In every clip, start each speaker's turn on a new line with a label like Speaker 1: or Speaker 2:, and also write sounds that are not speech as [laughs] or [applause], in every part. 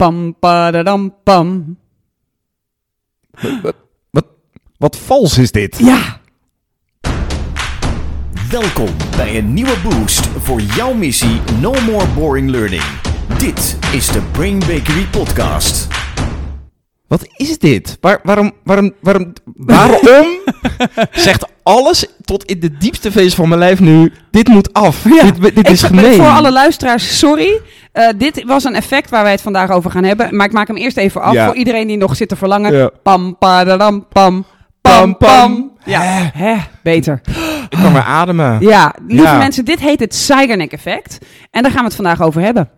Speaker 1: Pam, padadam, pam.
Speaker 2: Wat, wat vals is dit?
Speaker 1: Ja,
Speaker 3: Welkom bij een nieuwe boost voor jouw missie No More Boring Learning. Dit is de Brain Bakery Podcast.
Speaker 2: Wat is dit? Waar, waarom, waarom, waarom, waarom [laughs] zegt alles tot in de diepste vees van mijn lijf nu, dit moet af.
Speaker 1: Ja,
Speaker 2: dit dit
Speaker 1: ik,
Speaker 2: is gemeen.
Speaker 1: Voor alle luisteraars, sorry. Eh, dit was een effect waar wij het vandaag over gaan hebben. Maar ik maak hem eerst even af
Speaker 2: Ja.
Speaker 1: voor iedereen die nog zit te verlangen.
Speaker 2: Ja.
Speaker 1: Pam, padadam, pam. Pam,
Speaker 2: Pam, pam.
Speaker 1: pam. Ja, hè, beter.
Speaker 2: Ik kan weer ademen.
Speaker 1: Ja, lieve
Speaker 2: Ja.
Speaker 1: mensen, dit heet het Zeigarnik-effect. En daar gaan we het vandaag over hebben.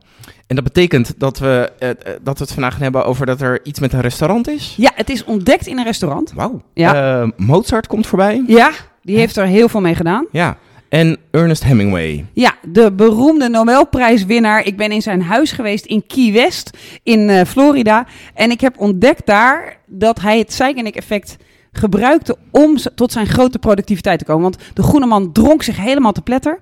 Speaker 2: En dat betekent dat we, eh, eh, dat we het vandaag gaan hebben over dat er iets met een restaurant is.
Speaker 1: Ja, het is ontdekt in een restaurant.
Speaker 2: Wauw.
Speaker 1: Ja.
Speaker 2: Mozart komt voorbij.
Speaker 1: Ja, die heeft er heel veel mee gedaan.
Speaker 2: Ja. En Ernest Hemingway.
Speaker 1: Ja, de beroemde Nobelprijswinnaar. Ik ben in zijn huis geweest in Key West in eh, Florida. En ik heb ontdekt daar dat hij het Zeigarnik-effect gebruikte om tot zijn grote productiviteit te komen. Want de groene man dronk zich helemaal te pletter.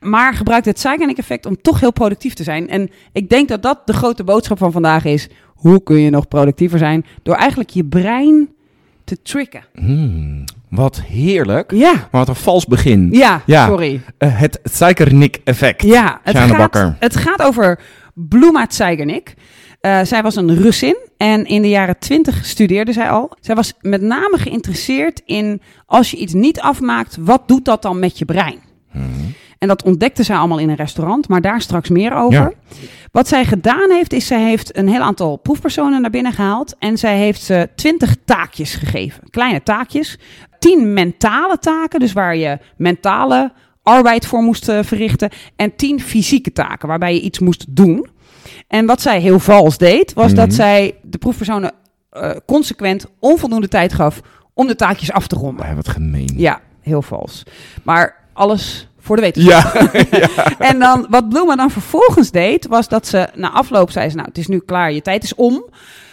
Speaker 1: Maar gebruikte het Zeigarnik-effect om toch heel productief te zijn. En ik denk dat dat de grote boodschap van vandaag is. Hoe kun je nog productiever zijn? Door eigenlijk je brein te tricken.
Speaker 2: Hmm, wat heerlijk.
Speaker 1: Ja,
Speaker 2: Maar wat een vals begin.
Speaker 1: ja,
Speaker 2: Ja.
Speaker 1: sorry.
Speaker 2: Eh, het Zeigernik-effect.
Speaker 1: Ja, het
Speaker 2: Sjane
Speaker 1: gaat,
Speaker 2: Bakker.
Speaker 1: het gaat over Bloema Zeigernik. Eh, zij was een Russin en in de jaren twintig studeerde zij al. Zij was met name geïnteresseerd in als je iets niet afmaakt, wat doet dat dan met je brein? En dat ontdekte zij allemaal in een restaurant, maar daar straks meer over.
Speaker 2: Ja.
Speaker 1: Wat zij gedaan heeft, is zij heeft een heel aantal proefpersonen naar binnen gehaald. En zij heeft ze twintig taakjes gegeven. Kleine taakjes. Tien mentale taken, dus waar je mentale arbeid voor moest eh, verrichten. En tien fysieke taken, waarbij je iets moest doen. En wat zij heel vals deed, was
Speaker 2: Mhm.
Speaker 1: dat zij de proefpersonen eh, consequent onvoldoende tijd gaf om de taakjes af te ronden.
Speaker 2: Ah, wat gemeen.
Speaker 1: Ja, heel vals. Maar alles voor de wetenschap.
Speaker 2: Ja. [laughs]
Speaker 1: En dan, wat Bloema dan vervolgens deed, was dat ze na afloop zei ze, nou, het is nu klaar, je tijd is om,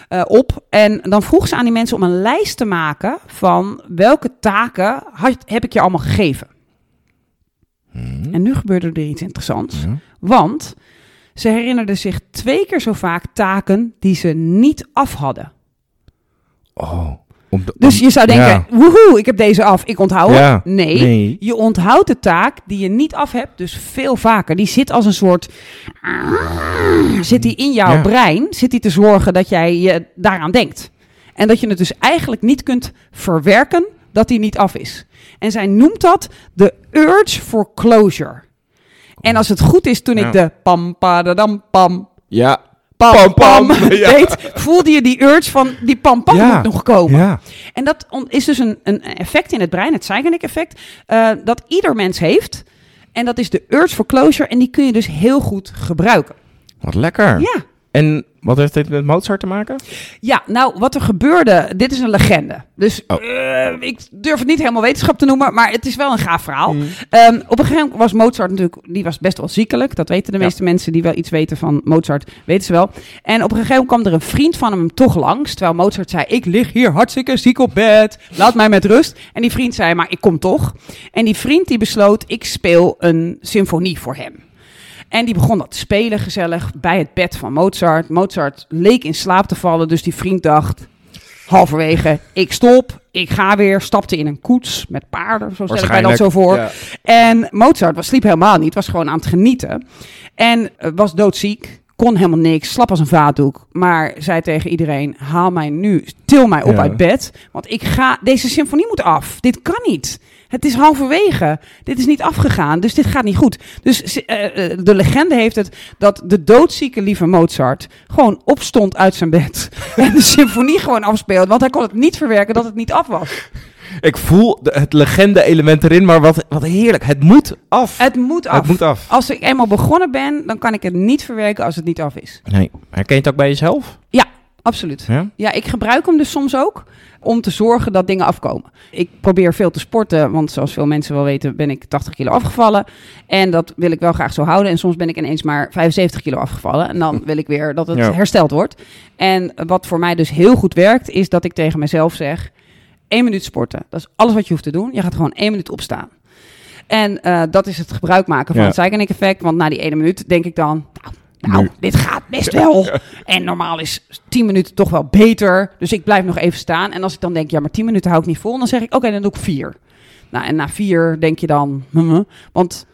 Speaker 1: eh, op. En dan vroeg ze aan die mensen om een lijst te maken van welke taken had, heb ik je allemaal gegeven. En nu gebeurde er iets interessants.
Speaker 2: Ja.
Speaker 1: Want ze herinnerden zich twee keer zo vaak taken die ze niet af hadden.
Speaker 2: Oh. Om de-
Speaker 1: Dus je zou denken,
Speaker 2: Ja.
Speaker 1: woehoe, ik heb deze af, ik onthoud.
Speaker 2: Ja.
Speaker 1: Nee,
Speaker 2: Nee.
Speaker 1: je onthoudt de taak die je niet af hebt, dus veel vaker. Die zit als een soort, zit die in jouw
Speaker 2: Ja.
Speaker 1: brein, zit die te zorgen dat jij je daaraan denkt. En dat je het dus eigenlijk niet kunt verwerken dat die niet af is. En zij noemt dat de urge for closure. En als het goed is, toen ik de pam, padadam, pam,
Speaker 2: Ja.
Speaker 1: Pam,
Speaker 2: Pam,
Speaker 1: pam, deed, [laughs] voelde je die urge van die pam, pam moet nog komen.
Speaker 2: Ja.
Speaker 1: En dat is dus een, een effect in het brein, het Zeigarnik-effect, eh, dat ieder mens heeft. En dat is de urge for closure. En die kun je dus heel goed gebruiken.
Speaker 2: Wat lekker.
Speaker 1: Ja.
Speaker 2: En wat heeft dit met Mozart te maken?
Speaker 1: Ja, nou, wat er gebeurde, dit is een legende. Dus
Speaker 2: Oh.
Speaker 1: eh, ik durf het niet helemaal wetenschap te noemen, maar het is wel een gaaf verhaal.
Speaker 2: Mm.
Speaker 1: Ehm, op een gegeven moment was Mozart natuurlijk, die was best wel ziekelijk. Dat weten de
Speaker 2: Ja.
Speaker 1: meeste mensen die wel iets weten van Mozart, weten ze wel. En op een gegeven moment kwam er een vriend van hem toch langs, terwijl Mozart zei, ik lig hier hartstikke ziek op bed, laat mij met rust. En die vriend zei, maar ik kom toch. En die vriend die besloot, ik speel een symfonie voor hem. En die begon dat te spelen gezellig bij het bed van Mozart. Mozart leek in slaap te vallen, dus die vriend dacht halverwege, ik stop, ik ga weer, stapte in een koets met paarden, zo stel ik mij dat zo voor.
Speaker 2: Ja.
Speaker 1: En Mozart was, sliep helemaal niet, was gewoon aan het genieten. En eh, was doodziek, kon helemaal niks, slap als een vaatdoek. Maar zei tegen iedereen, haal mij nu, til mij op
Speaker 2: Ja.
Speaker 1: uit bed. Want ik ga, deze symfonie moet af. Dit kan niet. Het is halverwege. Dit is niet afgegaan, dus dit gaat niet goed. Dus eh, eh, de legende heeft het dat de doodzieke lieve Mozart gewoon opstond uit zijn bed. [laughs] en de symfonie gewoon afspeelde. Want hij kon het niet verwerken dat het niet af was.
Speaker 2: Ik voel de- het legende-element erin, maar wat, wat heerlijk. Het moet af.
Speaker 1: Het moet af.
Speaker 2: Het moet af.
Speaker 1: Als ik eenmaal begonnen ben, dan kan ik het niet verwerken als het niet af is.
Speaker 2: Nee. Herken je het ook bij jezelf?
Speaker 1: Ja, absoluut.
Speaker 2: Ja?
Speaker 1: Ja, ik gebruik hem dus soms ook om te zorgen dat dingen afkomen. Ik probeer veel te sporten, want zoals veel mensen wel weten ben ik 80 kilo afgevallen. En dat wil ik wel graag zo houden. En soms ben ik ineens maar 75 kilo afgevallen. En dan [laughs] wil ik weer dat het
Speaker 2: Ja.
Speaker 1: hersteld wordt. En wat voor mij dus heel goed werkt, is dat ik tegen mezelf zeg... één minuut sporten. Dat is alles wat je hoeft te doen. Je gaat gewoon één minuut opstaan. En eh, dat is het gebruik maken van
Speaker 2: Ja.
Speaker 1: het Zeigarnik effect. Want na die ene minuut denk ik dan... Nou, nou,
Speaker 2: Nu.
Speaker 1: dit gaat best wel. En normaal is 10 minuten toch wel beter. Dus ik blijf nog even staan. En als ik dan denk, ja, maar 10 minuten hou ik niet vol, dan zeg ik, oké, dan doe ik 4. Nou, en na 4 denk je dan, hmm, want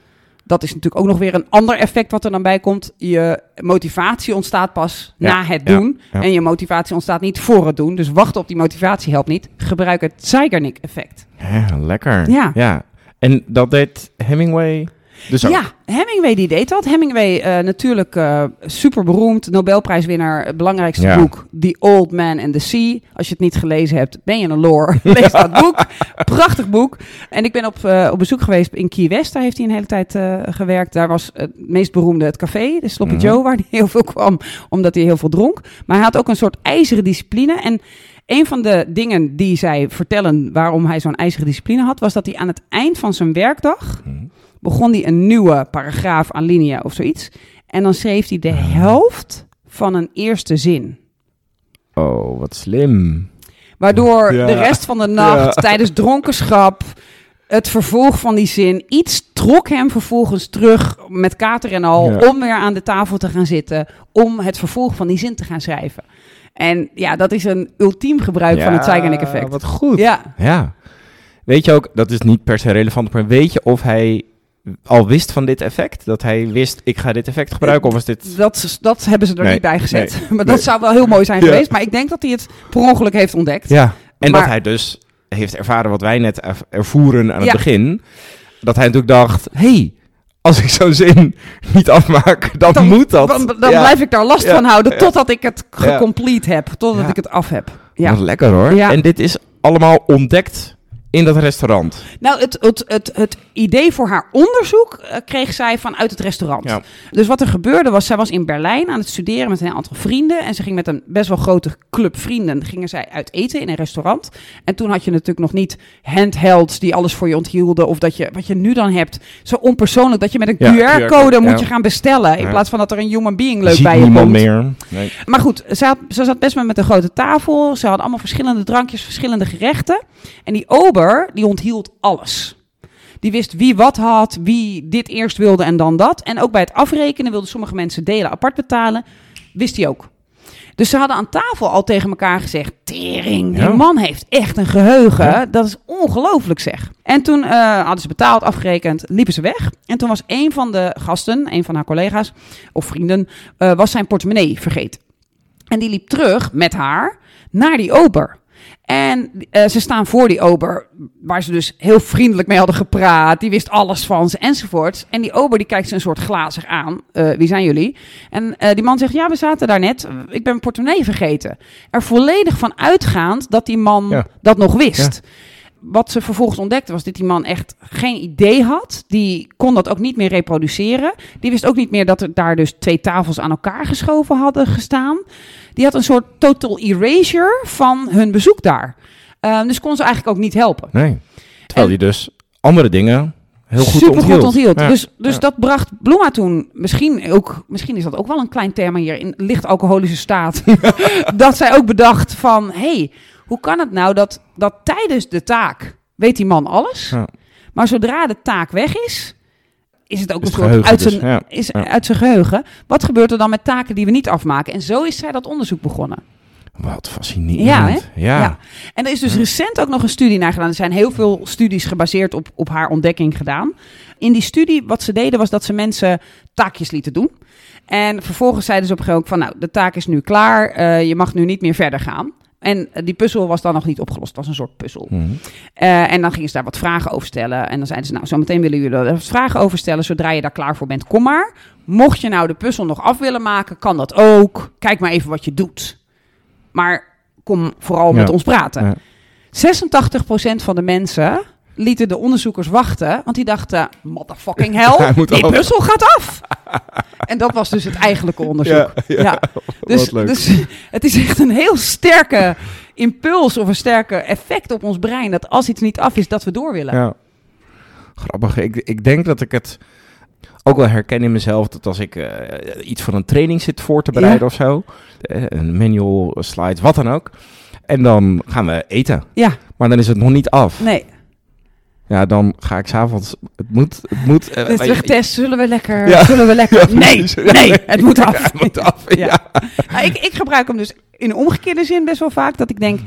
Speaker 1: dat is natuurlijk ook nog weer een ander effect wat er dan bij komt. Je motivatie ontstaat pas
Speaker 2: Ja,
Speaker 1: na het doen.
Speaker 2: ja.
Speaker 1: En je motivatie ontstaat niet voor het doen. Dus wachten op die motivatie helpt niet. Gebruik het Zeigarnik-effect.
Speaker 2: Ja, lekker.
Speaker 1: Ja.
Speaker 2: ja. En dat deed Hemingway dus.
Speaker 1: Ja, Hemingway die deed dat. Hemingway eh, natuurlijk eh, super beroemd, Nobelprijswinnaar, het belangrijkste
Speaker 2: Ja.
Speaker 1: boek, The Old Man and the Sea. Als je het niet gelezen hebt, ben je een lore. [laughs] Lees dat boek. Prachtig boek. En ik ben op, eh, op bezoek geweest in Key West. Daar heeft hij een hele tijd gewerkt. Daar was het meest beroemde het café, de Sloppy
Speaker 2: Mhm.
Speaker 1: Joe, waar hij heel veel kwam, omdat hij heel veel dronk. Maar hij had ook een soort ijzeren discipline. En een van de dingen die zij vertellen waarom hij zo'n ijzeren discipline had, was dat hij aan het eind van zijn werkdag
Speaker 2: Mhm.
Speaker 1: Begon hij een nieuwe paragraaf aan linea of zoiets. En dan schreef hij de helft van een eerste zin.
Speaker 2: Oh, wat slim.
Speaker 1: Waardoor
Speaker 2: Ja.
Speaker 1: de rest van de nacht,
Speaker 2: Ja.
Speaker 1: tijdens dronkenschap, het vervolg van die zin, iets trok hem vervolgens terug met kater en al,
Speaker 2: Ja.
Speaker 1: om weer aan de tafel te gaan zitten, om het vervolg van die zin te gaan schrijven. En ja, dat is een ultiem gebruik van het Zeigarnik-effect.
Speaker 2: Wat goed.
Speaker 1: Ja,
Speaker 2: Ja. Weet je ook, dat is niet per se relevant, maar weet je of hij al wist van dit effect? Dat hij wist, ik ga dit effect gebruiken? Of was dit...
Speaker 1: dat, dat hebben ze er
Speaker 2: Nee,
Speaker 1: niet bij gezet.
Speaker 2: nee, [laughs]
Speaker 1: maar
Speaker 2: nee.
Speaker 1: dat zou wel heel mooi zijn
Speaker 2: Ja.
Speaker 1: geweest. Maar ik denk dat hij het per ongeluk heeft ontdekt.
Speaker 2: Ja. En
Speaker 1: Maar-
Speaker 2: dat hij dus heeft ervaren wat wij net erv- ervoeren aan het
Speaker 1: Ja.
Speaker 2: begin. Dat hij natuurlijk dacht, hey, als ik zo'n zin [laughs] niet afmaak, dan,
Speaker 1: Dan-
Speaker 2: moet dat.
Speaker 1: Dan, dan
Speaker 2: Ja.
Speaker 1: blijf ik daar last
Speaker 2: Ja.
Speaker 1: van houden totdat ik het gecomplete heb. Totdat ik het af heb.
Speaker 2: Wat
Speaker 1: Ja.
Speaker 2: lekker hoor.
Speaker 1: Ja.
Speaker 2: En dit is allemaal ontdekt in dat restaurant.
Speaker 1: Nou, het, het, het, het idee voor haar onderzoek eh, kreeg zij vanuit het restaurant.
Speaker 2: Ja.
Speaker 1: Dus wat er gebeurde was, zij was in Berlijn aan het studeren met een aantal vrienden. En ze ging met een best wel grote club vrienden, gingen zij uit eten in een restaurant. En toen had je natuurlijk nog niet handhelds die alles voor je onthielden. Of dat je, wat je nu dan hebt, zo onpersoonlijk, dat je met een
Speaker 2: Ja,
Speaker 1: QR-code
Speaker 2: QR,
Speaker 1: moet
Speaker 2: ja.
Speaker 1: je gaan bestellen. In plaats van dat er een human being leuk
Speaker 2: ziet
Speaker 1: bij je
Speaker 2: niemand
Speaker 1: komt.
Speaker 2: meer. Nee.
Speaker 1: Maar goed, ze, had, ze zat best wel met een grote tafel. Ze hadden allemaal verschillende drankjes, verschillende gerechten. En die ober, die onthield alles. Die wist wie wat had, wie dit eerst wilde en dan dat. En ook bij het afrekenen wilden sommige mensen delen apart betalen. Wist hij ook. Dus ze hadden aan tafel al tegen elkaar gezegd: Tering, die
Speaker 2: Ja.
Speaker 1: man heeft echt een geheugen.
Speaker 2: Ja.
Speaker 1: Dat is ongelooflijk zeg. En toen eh, hadden ze betaald, afgerekend, liepen ze weg. En toen was een van de gasten, een van haar collega's of vrienden, eh, was zijn portemonnee vergeten. En die liep terug met haar naar die ober. En eh, ze staan voor die ober, waar ze dus heel vriendelijk mee hadden gepraat. Die wist alles van ze enzovoort. En die ober die kijkt ze een soort glazig aan. Eh, wie zijn jullie? En eh, die man zegt, ja, we zaten daar net. Ik ben mijn portemonnee vergeten. Er volledig van uitgaand dat die man
Speaker 2: Ja.
Speaker 1: dat nog wist. Wat ze vervolgens ontdekte was dat die man echt geen idee had. Die kon dat ook niet meer reproduceren. Die wist ook niet meer dat er daar dus twee tafels aan elkaar geschoven hadden gestaan. Die had een soort total erasure van hun bezoek daar. Ehm, dus kon ze eigenlijk ook niet helpen.
Speaker 2: nee. Terwijl hij dus andere dingen heel goed
Speaker 1: Super
Speaker 2: onthield.
Speaker 1: goed onthield.
Speaker 2: Ja.
Speaker 1: Dus, dus
Speaker 2: Ja.
Speaker 1: dat bracht Bloema toen misschien ook, misschien is dat ook wel een klein thema hier in licht alcoholische staat. [laughs] dat zij ook bedacht van, hey, hoe kan het nou dat, dat tijdens de taak weet die man alles,
Speaker 2: Ja.
Speaker 1: maar zodra de taak weg is, is het ook
Speaker 2: Is
Speaker 1: een soort uit
Speaker 2: dus,
Speaker 1: zijn,
Speaker 2: ja.
Speaker 1: is
Speaker 2: Ja.
Speaker 1: uit zijn geheugen. Wat gebeurt er dan met taken die we niet afmaken? En zo is zij dat onderzoek begonnen.
Speaker 2: Wat fascinerend.
Speaker 1: Ja, hè?
Speaker 2: Ja.
Speaker 1: Ja. En er is dus recent ook nog een studie naar gedaan. Er zijn heel veel studies gebaseerd op, op haar ontdekking gedaan. In die studie, wat ze deden, was dat ze mensen taakjes lieten doen. En vervolgens zeiden ze op een gegeven moment van, nou, de taak is nu klaar. eh, je mag nu niet meer verder gaan. En eh, die puzzel was dan nog niet opgelost. Het was een soort puzzel.
Speaker 2: Mhm.
Speaker 1: Eh, en dan gingen ze daar wat vragen over stellen. En dan zeiden ze, nou, zometeen willen jullie er wat vragen over stellen. Zodra je daar klaar voor bent, kom maar. Mocht je nou de puzzel nog af willen maken, kan dat ook. Kijk maar even wat je doet. Maar kom vooral met ons praten.
Speaker 2: Ja.
Speaker 1: 86% van de mensen lieten de onderzoekers wachten. Want die dachten, motherfucking hell, [laughs] die
Speaker 2: af.
Speaker 1: puzzel gaat af. en dat was dus het eigenlijke onderzoek.
Speaker 2: Ja,
Speaker 1: Ja, Dus, dus [laughs] het is echt een heel sterke impuls of een sterke effect op ons brein. Dat als iets niet af is, dat we door willen.
Speaker 2: Ja. Grappig. Ik, ik denk dat ik het ook wel herken in mezelf. Dat als ik eh, iets voor een training zit voor te bereiden
Speaker 1: Ja.
Speaker 2: of zo. eh, een manual, slides, wat dan ook. En dan gaan we eten.
Speaker 1: Ja,
Speaker 2: Maar dan is het nog niet af.
Speaker 1: nee.
Speaker 2: Ja, dan ga ik s'avonds... Het moet... Het moet eh, je-
Speaker 1: getest, zullen we lekker,
Speaker 2: Ja.
Speaker 1: zullen we lekker...
Speaker 2: Ja,
Speaker 1: Nee, nee, het moet af.
Speaker 2: Het moet af,
Speaker 1: Ja. Nou, ik, ik gebruik hem dus in de omgekeerde zin best wel vaak, dat ik denk...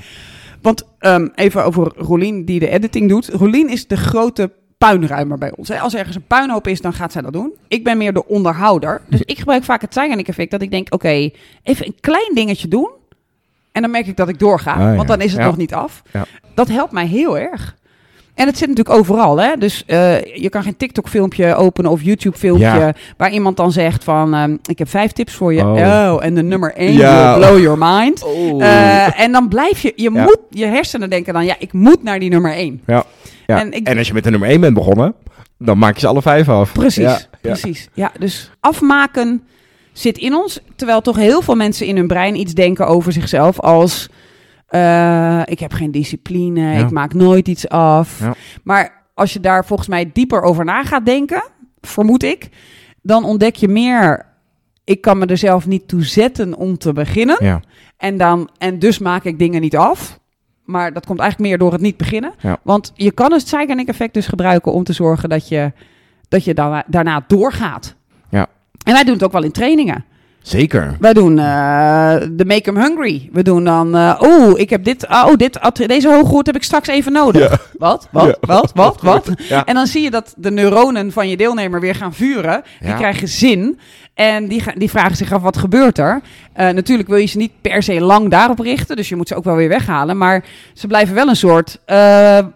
Speaker 1: Want ehm, even over Rolien, die de editing doet. Rolien is de grote puinruimer bij ons. Als er ergens een puinhoop is, dan gaat zij dat doen. Ik ben meer de onderhouder. Dus ik gebruik vaak het Zeigernik effect, dat ik denk... Oké, even een klein dingetje doen... En dan merk ik dat ik doorga,
Speaker 2: Ah, ja.
Speaker 1: want dan is het
Speaker 2: Ja.
Speaker 1: nog niet af.
Speaker 2: Ja.
Speaker 1: Dat helpt mij heel erg. En het zit natuurlijk overal, hè? Dus eh, je kan geen TikTok-filmpje openen of YouTube-filmpje
Speaker 2: Ja.
Speaker 1: waar iemand dan zegt van, ehm, ik heb vijf tips voor je.
Speaker 2: Oh.
Speaker 1: Oh, en de nummer één
Speaker 2: Ja.
Speaker 1: will blow your mind.
Speaker 2: Oh.
Speaker 1: Eh, en dan blijf je, je
Speaker 2: Ja.
Speaker 1: moet, je hersenen denken dan, ja, ik moet naar die nummer één.
Speaker 2: ja. Ja.
Speaker 1: en ik-
Speaker 2: En als je met de nummer 1 bent begonnen, dan maak je ze alle vijf af.
Speaker 1: Precies, precies. Ja, dus afmaken zit in ons, terwijl toch heel veel mensen in hun brein iets denken over zichzelf als eh, ik heb geen discipline,
Speaker 2: Ja.
Speaker 1: ik maak nooit iets af.
Speaker 2: Ja.
Speaker 1: Maar als je daar volgens mij dieper over na gaat denken, vermoed ik, dan ontdek je meer. Ik kan me er zelf niet toe zetten om te beginnen.
Speaker 2: Ja.
Speaker 1: En, dan, en dus maak ik dingen niet af. Maar dat komt eigenlijk meer door het niet beginnen. Want je kan het Zeigernik effect dus gebruiken om te zorgen dat je, dat je daarna, daarna doorgaat.
Speaker 2: Ja.
Speaker 1: En wij doen het ook wel in trainingen.
Speaker 2: Zeker.
Speaker 1: Wij doen eh, de Make 'em Hungry. We doen dan, oh, ik heb dit, oh, dit, deze hooggoed heb ik straks even nodig. Wat, wat, wat, wat, wat? En dan zie je dat de neuronen van je deelnemer weer gaan vuren. Die krijgen zin. En die, gaan, die vragen zich af, wat gebeurt er? Eh, natuurlijk wil je ze niet per se lang daarop richten. Dus je moet ze ook wel weer weghalen. Maar ze blijven wel een soort,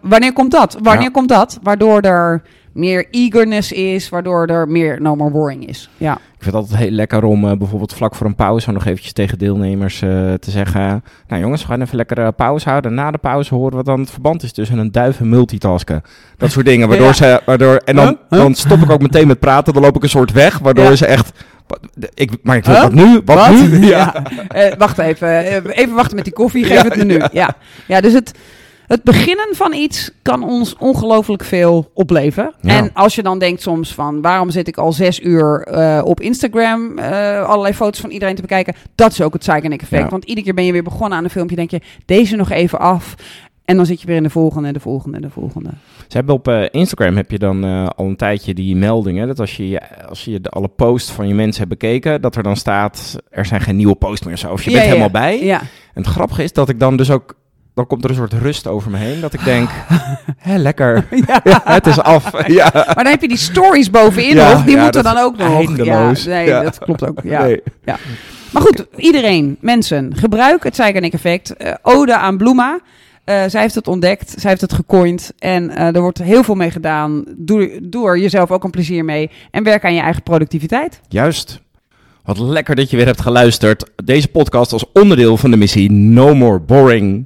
Speaker 1: wanneer komt dat? Wanneer komt dat? Waardoor er meer eagerness is. Waardoor er meer no more boring is. Ja.
Speaker 2: Ik vind het altijd heel lekker om eh, bijvoorbeeld vlak voor een pauze nog eventjes tegen deelnemers eh, te zeggen... Nou jongens, we gaan even lekker eh, pauze houden. Na de pauze horen we dan het verband is tussen een duif en multitasken. Dat soort dingen. Waardoor
Speaker 1: Ja.
Speaker 2: ze... Waardoor, en dan,
Speaker 1: Huh? Huh?
Speaker 2: dan stop ik ook meteen met praten. Dan loop ik een soort weg. Waardoor
Speaker 1: Ja.
Speaker 2: ze echt... Ik, maar ik wil
Speaker 1: Huh?
Speaker 2: wat nu? Wat, nu? [laughs]
Speaker 1: Ja. Wacht even. Even wachten met die koffie. Geef het me nu. Ja. ja. dus het, het beginnen van iets kan ons ongelooflijk veel opleveren.
Speaker 2: Ja.
Speaker 1: En als je dan denkt soms van... waarom zit ik al zes uur eh, op Instagram... eh, allerlei foto's van iedereen te bekijken... dat is ook het Zeigernik effect.
Speaker 2: Ja.
Speaker 1: Want iedere keer ben je weer begonnen aan een filmpje... denk je, deze nog even af... En dan zit je weer in de volgende, de volgende, de volgende.
Speaker 2: Ze hebben op eh, Instagram heb je dan al een tijdje die meldingen. Dat als je, als je de, alle posts van je mensen hebt bekeken, dat er dan staat, er zijn geen nieuwe posts meer zo. Of je
Speaker 1: Ja,
Speaker 2: bent
Speaker 1: ja,
Speaker 2: helemaal bij.
Speaker 1: Ja.
Speaker 2: En het grappige is dat ik dan dus ook, dan komt er een soort rust over me heen. Dat ik denk, [laughs] hé, lekker. [laughs]
Speaker 1: Ja. [laughs]
Speaker 2: Ja, het is af. Ja.
Speaker 1: Maar dan heb je die stories bovenin
Speaker 2: Ja,
Speaker 1: nog. Die
Speaker 2: ja,
Speaker 1: moeten dan ook nog.
Speaker 2: eindeloos.
Speaker 1: Ja, nee,
Speaker 2: Ja.
Speaker 1: dat klopt ook. Ja.
Speaker 2: Nee.
Speaker 1: Maar goed, iedereen, mensen, gebruik het Zeigernik effect. Eh, ode aan Bloema. Eh, zij heeft het ontdekt, zij heeft het gecoind en eh, er wordt heel veel mee gedaan. Doe, doe er jezelf ook een plezier mee en werk aan je eigen productiviteit.
Speaker 2: Juist. Wat lekker dat je weer hebt geluisterd. Deze podcast als onderdeel van de missie No More Boring.